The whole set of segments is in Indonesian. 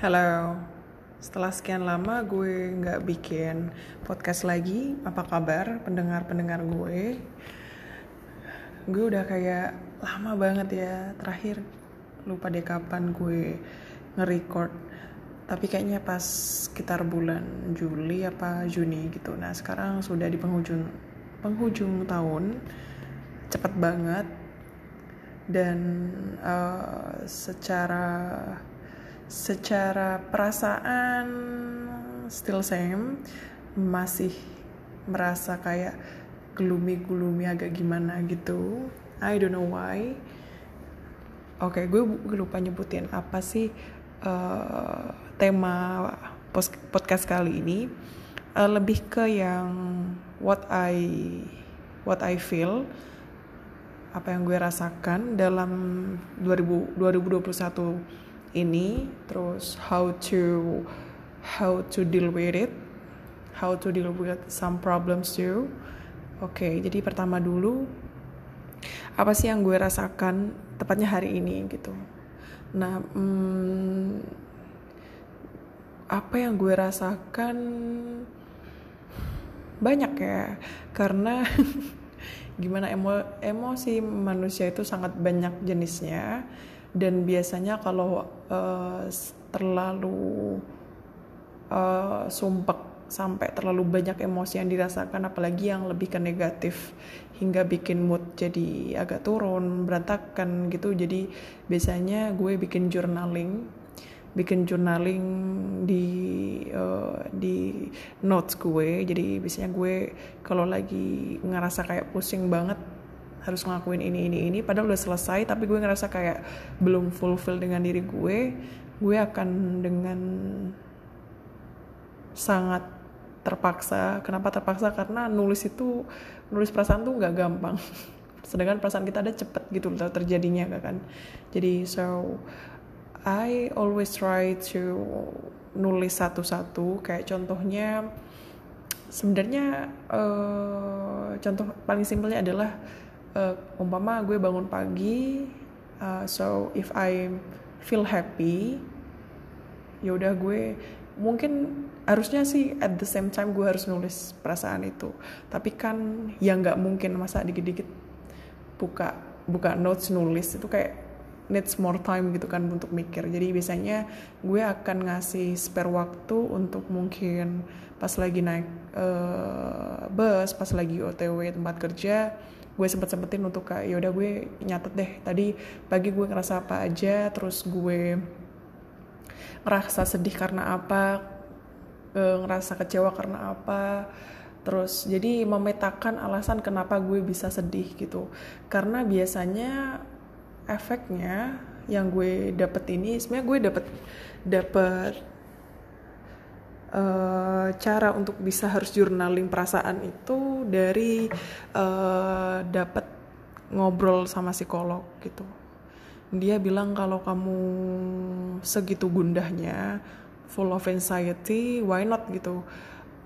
Halo, setelah sekian lama gue nggak bikin podcast lagi. Apa kabar pendengar-pendengar gue? Gue udah kayak lama banget ya terakhir lupa deh kapan gue nge-record. Tapi kayaknya pas sekitar bulan Juli apa Juni gitu. Nah sekarang sudah di penghujung penghujung tahun, cepet banget dan uh, secara secara perasaan still same. Masih merasa kayak gloomy-gloomy agak gimana gitu. I don't know why. Oke okay, gue, lupa nyebutin apa sih uh, tema podcast kali ini. Uh, lebih ke yang what I what I feel apa yang gue rasakan dalam 2000, 2021 ini terus how to how to deal with it how to deal with some problems too. Oke okay, jadi pertama dulu apa sih yang gue rasakan tepatnya hari ini gitu? Nah hmm, apa yang gue rasakan? Banyak ya karena gimana emo emosi manusia itu sangat banyak jenisnya dan biasanya kalau uh, terlalu uh, sumpek sampai terlalu banyak emosi yang dirasakan apalagi yang lebih ke negatif hingga bikin mood jadi agak turun berantakan gitu. Jadi biasanya gue bikin journaling bikin journaling di uh, di notes gue. Jadi biasanya gue kalau lagi ngerasa kayak pusing banget harus ngelakuin ini ini ini. Padahal udah selesai tapi gue ngerasa kayak belum fulfill dengan diri gue. Gue akan dengan sangat terpaksa. Kenapa terpaksa? Karena nulis itu nulis perasaan tuh nggak gampang. Sedangkan perasaan kita ada cepet gitu terjadinya kan? Jadi so I always try to nulis satu-satu. Kayak contohnya sebenarnya uh, contoh paling simpelnya adalah uh, umpama gue bangun pagi uh, so if I feel happy ya udah gue mungkin harusnya sih at the same time gue harus nulis perasaan itu. Tapi kan ya nggak mungkin masa dikit-dikit buka buka notes nulis itu kayak needs more time gitu kan untuk mikir. Jadi biasanya gue akan ngasih spare waktu untuk mungkin pas lagi naik uh, bus pas lagi otw tempat kerja gue sempet sempetin untuk kayak yaudah gue nyatet deh. Tadi pagi gue ngerasa apa aja terus gue ngerasa sedih karena apa e, ngerasa kecewa karena apa terus jadi memetakan alasan kenapa gue bisa sedih gitu. Karena biasanya efeknya yang gue dapet ini sebenarnya gue dapet dapet uh, cara untuk bisa harus journaling perasaan itu dari uh, dapat ngobrol sama psikolog gitu. Dia bilang kalau kamu segitu gundahnya full of anxiety why not gitu?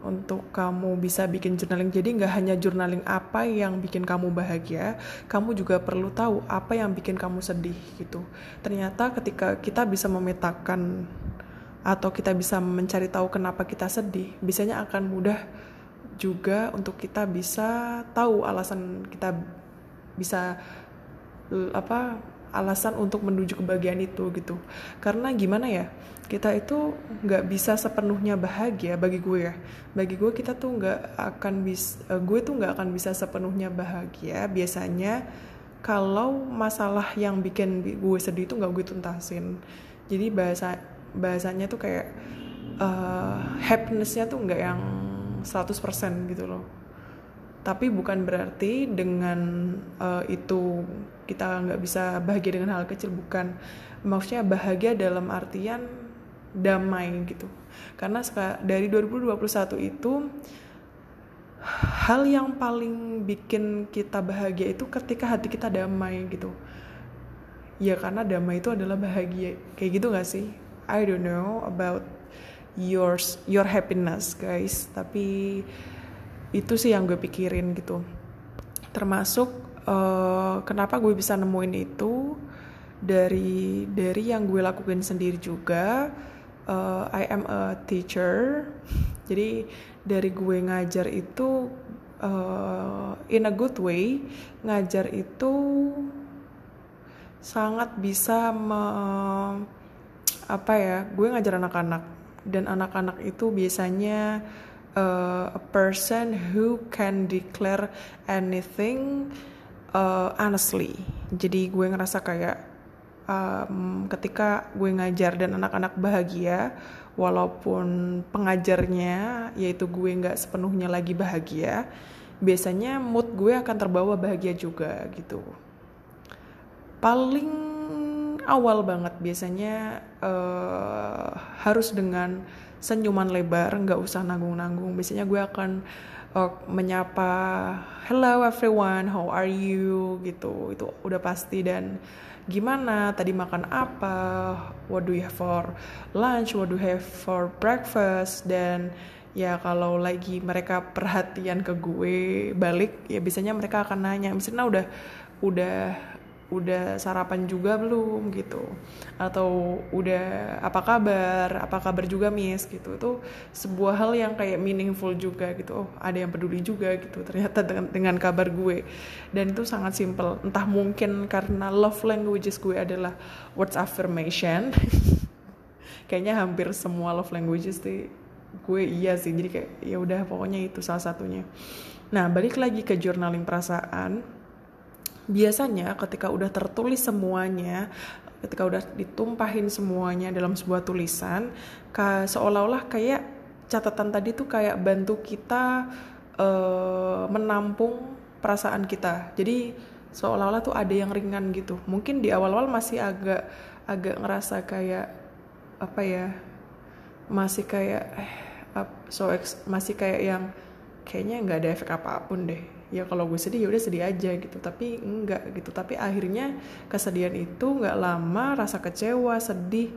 Untuk kamu bisa bikin journaling. Jadi nggak hanya journaling apa yang bikin kamu bahagia kamu juga perlu tahu apa yang bikin kamu sedih gitu. Ternyata ketika kita bisa memetakan atau kita bisa mencari tahu kenapa kita sedih, biasanya akan mudah juga untuk kita bisa tahu alasan kita bisa apa alasan untuk menuju kebahagiaan itu gitu. Karena gimana ya kita itu nggak bisa sepenuhnya bahagia bagi gue ya. Bagi gue kita tuh nggak akan bisa eh, gue tuh nggak akan bisa sepenuhnya bahagia biasanya kalau masalah yang bikin gue sedih itu nggak gue tuntasin. Jadi bahasa bahasanya tuh kayak uh, happinessnya tuh nggak yang 100% gitu loh. Tapi bukan berarti dengan uh, itu kita nggak bisa bahagia dengan hal kecil bukan. Maksudnya bahagia dalam artian damai gitu. Karena dari 2021 itu hal yang paling bikin kita bahagia itu ketika hati kita damai gitu. Ya karena damai itu adalah bahagia. Kayak gitu gak sih I don't know about yours your happiness guys. Tapi itu sih yang gue pikirin gitu. Termasuk uh, kenapa gue bisa nemuin itu dari dari yang gue lakuin sendiri juga. Uh, I am a teacher. Jadi dari gue ngajar itu uh, in a good way ngajar itu sangat bisa me, apa ya gue ngajar anak-anak. Dan anak-anak itu biasanya uh, a person who can declare anything uh, honestly. Jadi gue ngerasa kayak um, ketika gue ngajar dan anak-anak bahagia walaupun pengajarnya yaitu gue nggak sepenuhnya lagi bahagia biasanya mood gue akan terbawa bahagia juga gitu. Paling awal banget biasanya uh, harus dengan senyuman lebar nggak usah nanggung-nanggung. Biasanya gue akan uh, menyapa hello everyone how are you? gitu. Itu udah pasti. Dan gimana? Tadi makan apa? What do you have for lunch? What do you have for breakfast? Dan ya kalau lagi mereka perhatian ke gue balik ya biasanya mereka akan nanya. Misalnya udah udah udah sarapan juga belum gitu. Atau udah apa kabar? Apa kabar juga miss? Gitu. Itu sebuah hal yang kayak meaningful juga gitu. Oh ada yang peduli juga gitu ternyata dengan dengan kabar gue. Dan itu sangat simple. Entah mungkin karena love languages gue adalah words affirmation. Kayaknya hampir semua love languages sih gue iya sih. Jadi kayak ya udah pokoknya itu salah satunya. Nah balik lagi ke journaling perasaan biasanya ketika udah tertulis semuanya ketika udah ditumpahin semuanya dalam sebuah tulisan seolah-olah kayak catatan tadi tuh kayak bantu kita uh, menampung perasaan kita. Jadi seolah-olah tuh ada yang ringan gitu. Mungkin di awal-awal masih agak agak ngerasa kayak apa ya masih kayak eh, so masih kayak yang kayaknya nggak ada efek apa pun deh. Ya kalau gue sedih ya udah sedih aja gitu. Tapi enggak gitu. Tapi akhirnya kesedihan itu nggak lama rasa kecewa sedih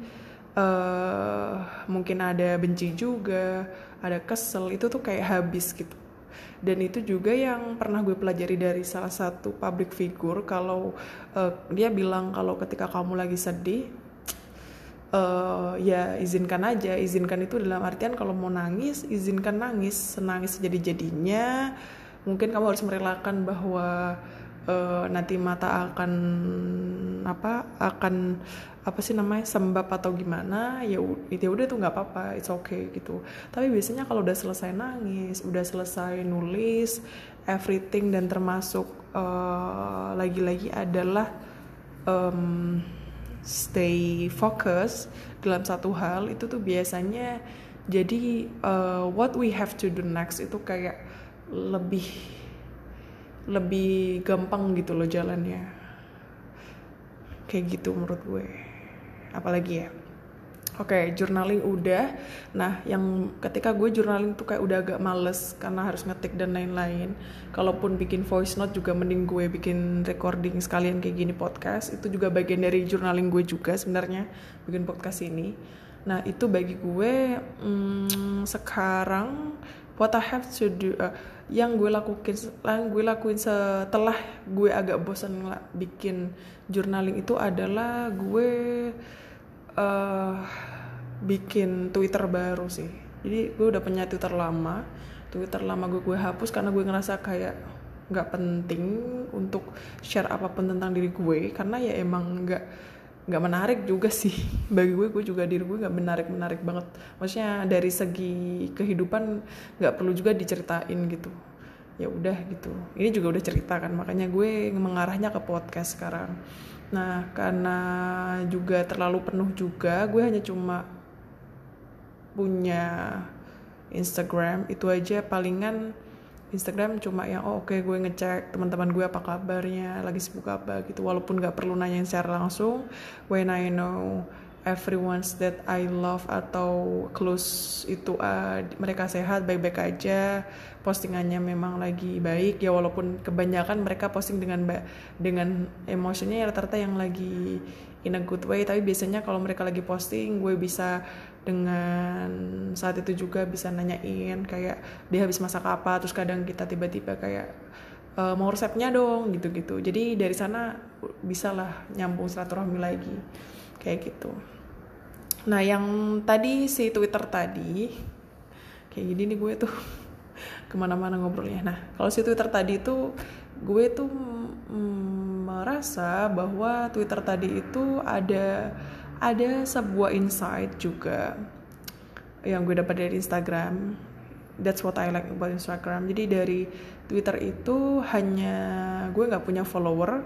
uh, mungkin ada benci juga ada kesel. Itu tuh kayak habis gitu. Dan itu juga yang pernah gue pelajari dari salah satu public figure. Kalau uh, dia bilang kalau ketika kamu lagi sedih uh, ya izinkan aja. Izinkan itu dalam artian kalau mau nangis izinkan nangis. Senangis jadi jadinya mungkin kamu harus merelakan bahwa uh, nanti mata akan apa akan apa sih namanya sembab atau gimana ya itu ya udah tuh nggak apa-apa it's okay gitu. Tapi biasanya kalau udah selesai nangis udah selesai nulis everything dan termasuk uh, lagi-lagi adalah um, stay focus dalam satu hal itu tuh biasanya jadi uh, what we have to do next itu kayak lebih lebih gampang gitu loh jalannya. Kayak gitu menurut gue. Apalagi ya Oke, okay, journaling udah. Nah, yang ketika gue journaling tuh kayak udah agak males karena harus ngetik dan lain-lain. Kalaupun bikin voice note juga mending gue bikin recording sekalian kayak gini podcast. Itu juga bagian dari journaling gue juga sebenarnya bikin podcast ini. Nah, itu bagi gue hmm, sekarang what I have to do uh, yang gue lakuin yang gue lakuin setelah gue agak bosan bikin journaling itu adalah gue uh, bikin Twitter baru sih. Jadi gue udah punya Twitter lama. Twitter lama gue gue hapus karena gue ngerasa kayak nggak penting untuk share apa pun tentang diri gue. Karena ya emang nggak nggak menarik juga sih. Bagi gue gue juga diri gue nggak menarik menarik banget. Maksudnya dari segi kehidupan nggak perlu juga diceritain gitu. Ya udah gitu. Ini juga udah cerita kan makanya gue mengarahnya ke podcast sekarang. Nah karena juga terlalu penuh juga gue hanya cuma punya Instagram itu aja. Palingan Instagram cuma yang oh oke okay, gue ngecek teman-teman gue apa kabarnya lagi sibuk apa gitu. Walaupun gak perlu nanya secara langsung when I know everyone's that I love atau close itu uh, mereka sehat baik-baik aja postingannya memang lagi baik. Ya walaupun kebanyakan mereka posting dengan dengan emosinya ya rata-rata yang lagi in a good way. Tapi biasanya kalau mereka lagi posting gue bisa dengan saat itu juga bisa nanyain kayak dia habis masak apa? Terus kadang kita tiba-tiba kayak e, mau resepnya dong gitu-gitu. Jadi dari sana bisalah nyambung silaturahmi lagi kayak gitu. Nah yang tadi si Twitter tadi kayak gini nih gue tuh ke mana-mana ngobrolnya. Nah kalau si Twitter tadi itu gue tuh mm, merasa bahwa Twitter tadi itu ada ada sebuah insight juga yang gue dapat dari Instagram. That's what I like about Instagram. Jadi dari Twitter itu hanya gue nggak punya follower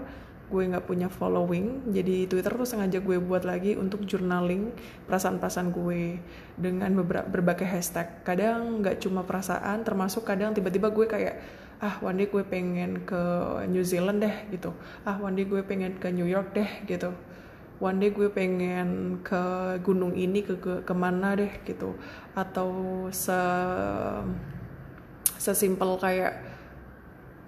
gue nggak punya following. Jadi Twitter tuh sengaja gue buat lagi untuk journaling perasaan-perasaan gue dengan beberapa berbagai hashtag. Kadang nggak cuma perasaan termasuk kadang tiba-tiba gue kayak ah one day gue pengen ke New Zealand deh gitu. Ah one day gue pengen ke New York deh gitu one day gue pengen ke gunung ini ke, ke ke mana deh gitu. Atau se sesimpel kayak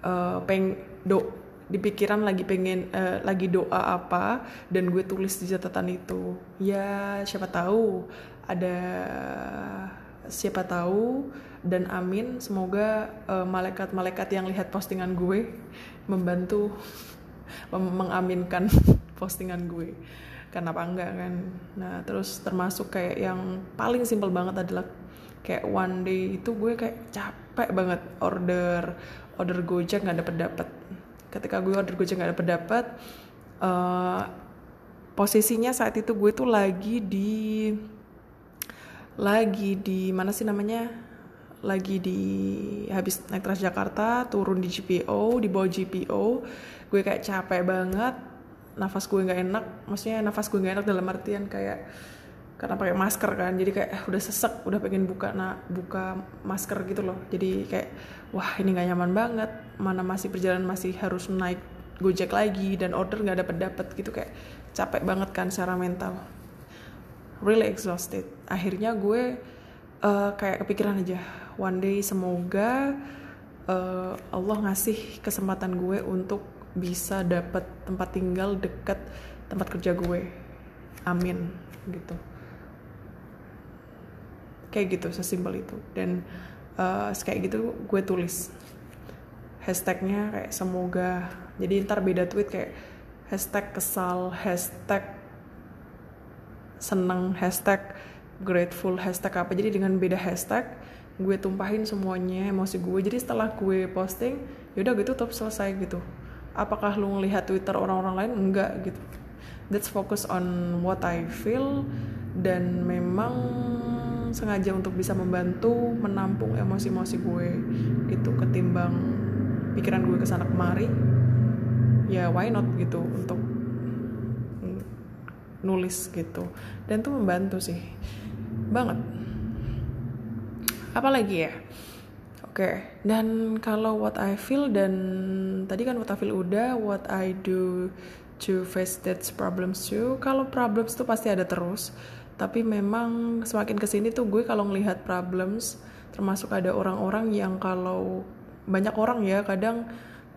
uh, peng do di pikiran lagi pengen uh, lagi doa apa dan gue tulis di catatan itu. Ya siapa tahu ada siapa tahu dan amin semoga uh, malaikat-malaikat yang lihat postingan gue membantu mengaminkan postingan gue. Kenapa enggak kan? Nah terus termasuk kayak yang paling simpel banget adalah kayak one day itu gue kayak capek banget order order gojek nggak dapet dapet. Ketika gue order Gojek gak dapet dapet uh, posisinya saat itu gue tuh lagi di lagi di mana sih namanya? Lagi di habis naik Transjakarta turun di GPO di bawah GPO gue kayak capek banget nafas gue nggak enak maksudnya nafas gue nggak enak dalam artian kayak karena pakai masker kan jadi kayak eh, udah sesek udah pengen buka nah buka masker gitu loh. Jadi kayak wah ini nggak nyaman banget mana masih perjalanan masih harus naik gojek lagi dan order nggak dapet dapet gitu. Kayak capek banget kan secara mental. Really exhausted. Akhirnya gue uh, kayak kepikiran aja one day semoga uh, Allah ngasih kesempatan gue untuk bisa dapet tempat tinggal deket tempat kerja gue. Amin gitu. Kayak gitu sesimpel itu. Dan uh, kayak gitu gue tulis. Hashtagnya kayak semoga. Jadi ntar beda tweet kayak hashtag kesal hashtag seneng hashtag grateful hashtag apa. Jadi dengan beda hashtag gue tumpahin semuanya emosi gue. Jadi setelah gue posting yaudah gue tutup selesai gitu apakah lu ngelihat twitter orang-orang lain? Enggak gitu. That's focus on what I feel dan memang sengaja untuk bisa membantu menampung emosi-emosi gue gitu ketimbang pikiran gue ke sana kemari. Ya why not gitu untuk nulis gitu. Dan tuh membantu sih banget. Apalagi ya okay. dan kalau what I feel dan tadi kan what I feel udah what I do to face that problems too kalau problems tuh pasti ada terus tapi memang semakin ke sini tuh gue kalau ngelihat problems termasuk ada orang-orang yang kalau banyak orang ya kadang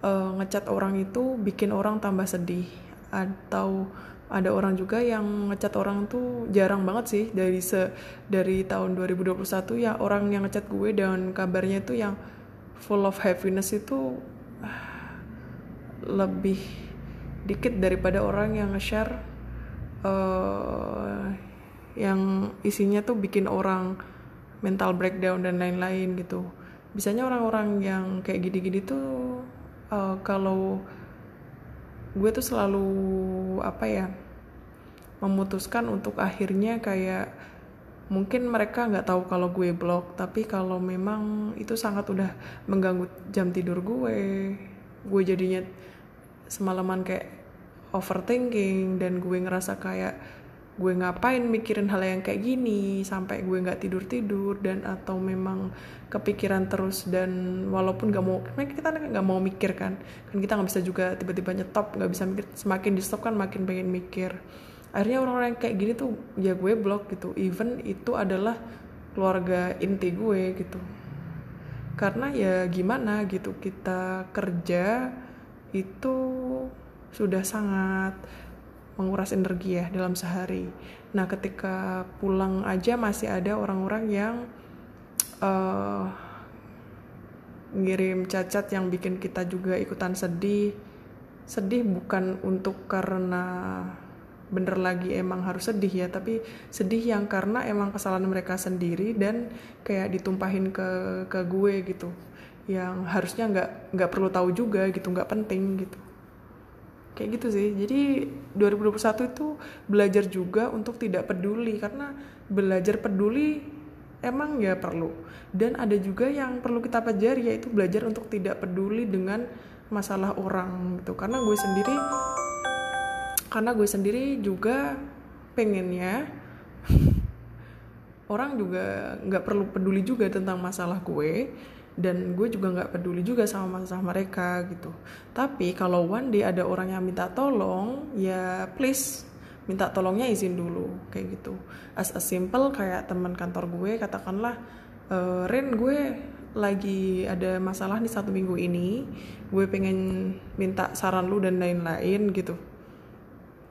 uh, ngecat orang itu bikin orang tambah sedih atau ada orang juga yang ngecat orang tuh jarang banget sih. Dari se dari tahun 2021 ya orang yang ngecat gue dan kabarnya itu yang full of happiness itu uh, lebih dikit daripada orang yang nge-share uh, yang isinya tuh bikin orang mental breakdown dan lain-lain gitu. Bisanya orang-orang yang kayak gini-gini tuh uh, kalau gue tuh selalu apa ya memutuskan untuk akhirnya kayak mungkin mereka nggak tahu kalau gue blog tapi kalau memang itu sangat udah mengganggu jam tidur gue gue jadinya semalaman kayak overthinking dan gue ngerasa kayak gue ngapain mikirin hal yang kayak gini sampai gue nggak tidur tidur dan atau memang kepikiran terus dan walaupun gak mau kan kita nggak mau mikir kan kan kita nggak bisa juga tiba-tiba nyetop nggak bisa mikir semakin di stop kan makin pengen mikir. Akhirnya orang-orang kayak gini tuh ya gue blok gitu even itu adalah keluarga inti gue gitu. Karena ya gimana gitu kita kerja itu sudah sangat menguras energi ya dalam sehari. Nah, ketika pulang aja masih ada orang-orang yang uh, ngirim cacat yang bikin kita juga ikutan sedih. Sedih bukan untuk karena bener lagi emang harus sedih ya tapi sedih yang karena emang kesalahan mereka sendiri dan kayak ditumpahin ke ke gue gitu yang harusnya nggak nggak perlu tahu juga gitu nggak penting gitu kayak gitu sih. Jadi 2021 itu belajar juga untuk tidak peduli karena belajar peduli emang ya perlu. Dan ada juga yang perlu kita pelajari yaitu belajar untuk tidak peduli dengan masalah orang gitu. Karena gue sendiri karena gue sendiri juga pengennya orang juga nggak perlu peduli juga tentang masalah gue dan gue juga nggak peduli juga sama masalah mereka gitu. Tapi kalau one day ada orang yang minta tolong ya please minta tolongnya izin dulu kayak gitu. As a simple kayak teman kantor gue katakanlah e, Ren gue lagi ada masalah nih satu minggu ini gue pengen minta saran lu dan lain-lain gitu.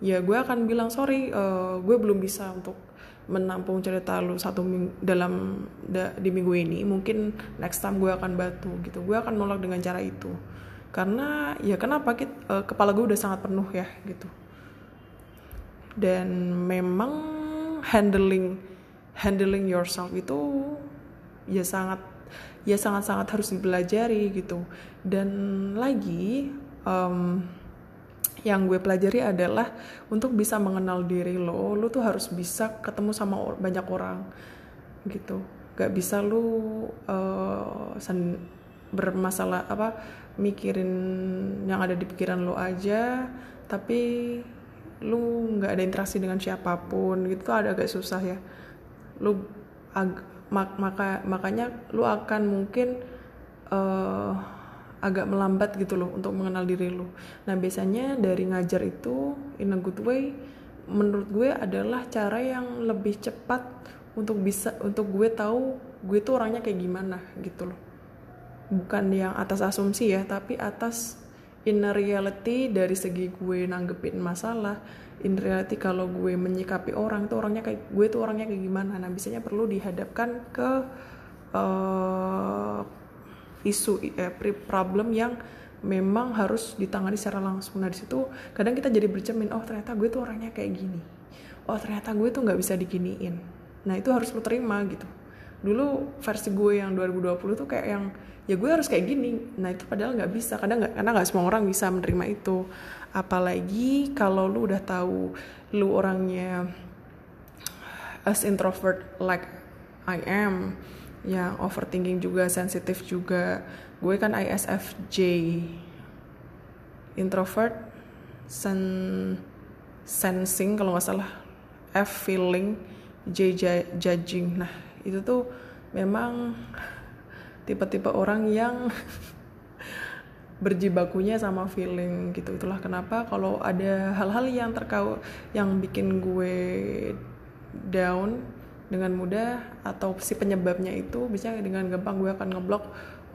Ya gue akan bilang sorry uh, gue belum bisa untuk menampung cerita lu satu minggu, dalam da, di minggu ini mungkin next time gue akan batu gitu. Gue akan nolak dengan cara itu. Karena ya kenapa kita, uh, kepala gue udah sangat penuh ya gitu. Dan memang handling handling yourself itu ya sangat ya sangat-sangat harus dipelajari gitu. Dan lagi um, yang gue pelajari adalah untuk bisa mengenal diri lo lo tuh harus bisa ketemu sama banyak orang gitu. Gak bisa lo uh, bermasalah apa mikirin yang ada di pikiran lo aja tapi lu nggak ada interaksi dengan siapa pun gitu tuh ada agak susah ya. Lu ag maka makanya lu akan mungkin uh, agak melambat gitu loh untuk mengenal diri lu. Nah biasanya dari ngajar itu in a good way menurut gue adalah cara yang lebih cepat untuk bisa untuk gue tahu gue tuh orangnya kayak gimana gitu loh. Bukan yang atas asumsi ya, tapi atas inner reality dari segi gue nanggepin masalah in reality kalau gue menyikapi orang tuh orangnya kayak gue tuh orangnya kayak gimana nah biasanya perlu dihadapkan ke uh, isu eh, problem yang memang harus ditangani secara langsung. Nah di situ kadang kita jadi bercermin oh ternyata gue tuh orangnya kayak gini. Oh ternyata gue tuh nggak bisa diginiin. Nah itu harus lo terima gitu. Dulu versi gue yang 2020 tuh kayak yang ya gue harus kayak gini. Nah itu padahal nggak bisa. Kadang nggak karena nggak semua orang bisa menerima itu. Apalagi kalau lu udah tahu lu orangnya as introvert like I am yang overthinking juga sensitif juga. Gue kan ISFJ introvert sen sensing kalau nggak salah. F feeling J judging. Nah itu tuh memang tipe-tipe orang yang berjibakunya sama feeling gitu. Itulah kenapa kalau ada hal-hal yang terkau yang bikin gue down dengan mudah atau si penyebabnya itu bisa dengan gampang gue akan ngeblok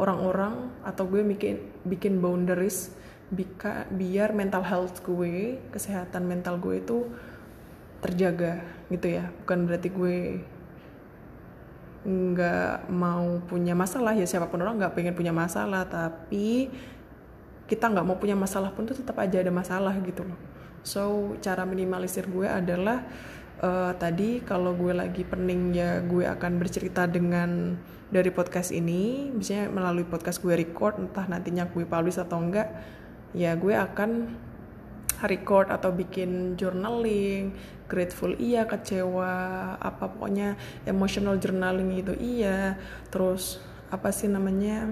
orang-orang atau gue bikin bikin boundaries bika, biar mental health gue kesehatan mental gue itu terjaga gitu ya. Bukan berarti gue nggak mau punya masalah ya siapa pun orang nggak pengen punya masalah tapi kita nggak mau punya masalah pun tuh tetap aja ada masalah gitu loh. So cara minimalisir gue adalah uh, tadi kalau gue lagi pening ya gue akan bercerita dengan dari podcast ini misalnya melalui podcast gue record entah nantinya gue publish atau enggak ya gue akan record atau bikin journaling grateful iya kecewa apa pokoknya emotional journaling itu iya. Terus apa sih namanya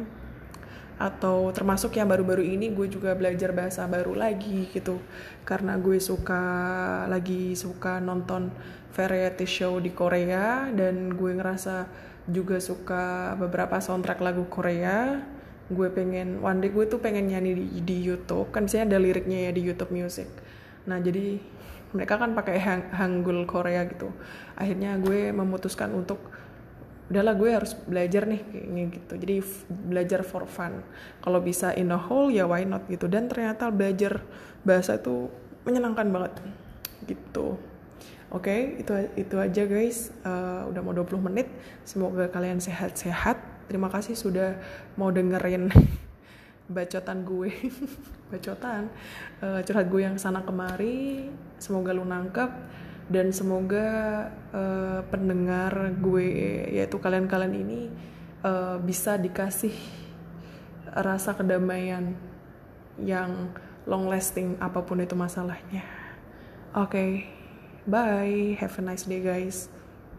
atau termasuk yang baru-baru ini gue juga belajar bahasa baru lagi gitu. Karena gue suka lagi suka nonton variety show di Korea dan gue ngerasa juga suka beberapa soundtrack lagu Korea. Gue pengen one day gue tuh pengen nyanyi di, di YouTube. Kan biasanya ada liriknya ya di YouTube Music. Nah jadi mereka kan pakai hang, Hangul Korea gitu. Akhirnya gue memutuskan untuk udahlah gue harus belajar nih kayaknya gitu. Jadi belajar for fun. Kalau bisa in a whole ya why not gitu. Dan ternyata belajar bahasa itu menyenangkan banget. Gitu. Oke okay, itu itu aja guys. Uh, udah mau 20 menit. Semoga kalian sehat-sehat. Terima kasih sudah mau dengerin bacotan gue. Bacotan. Uh, curhat gue yang sana kemari. Semoga lu nangkep dan semoga uh, pendengar gue yaitu kalian-kalian ini uh, bisa dikasih rasa kedamaian yang long lasting apa pun itu masalahnya. Oke, okay, bye, have a nice day guys.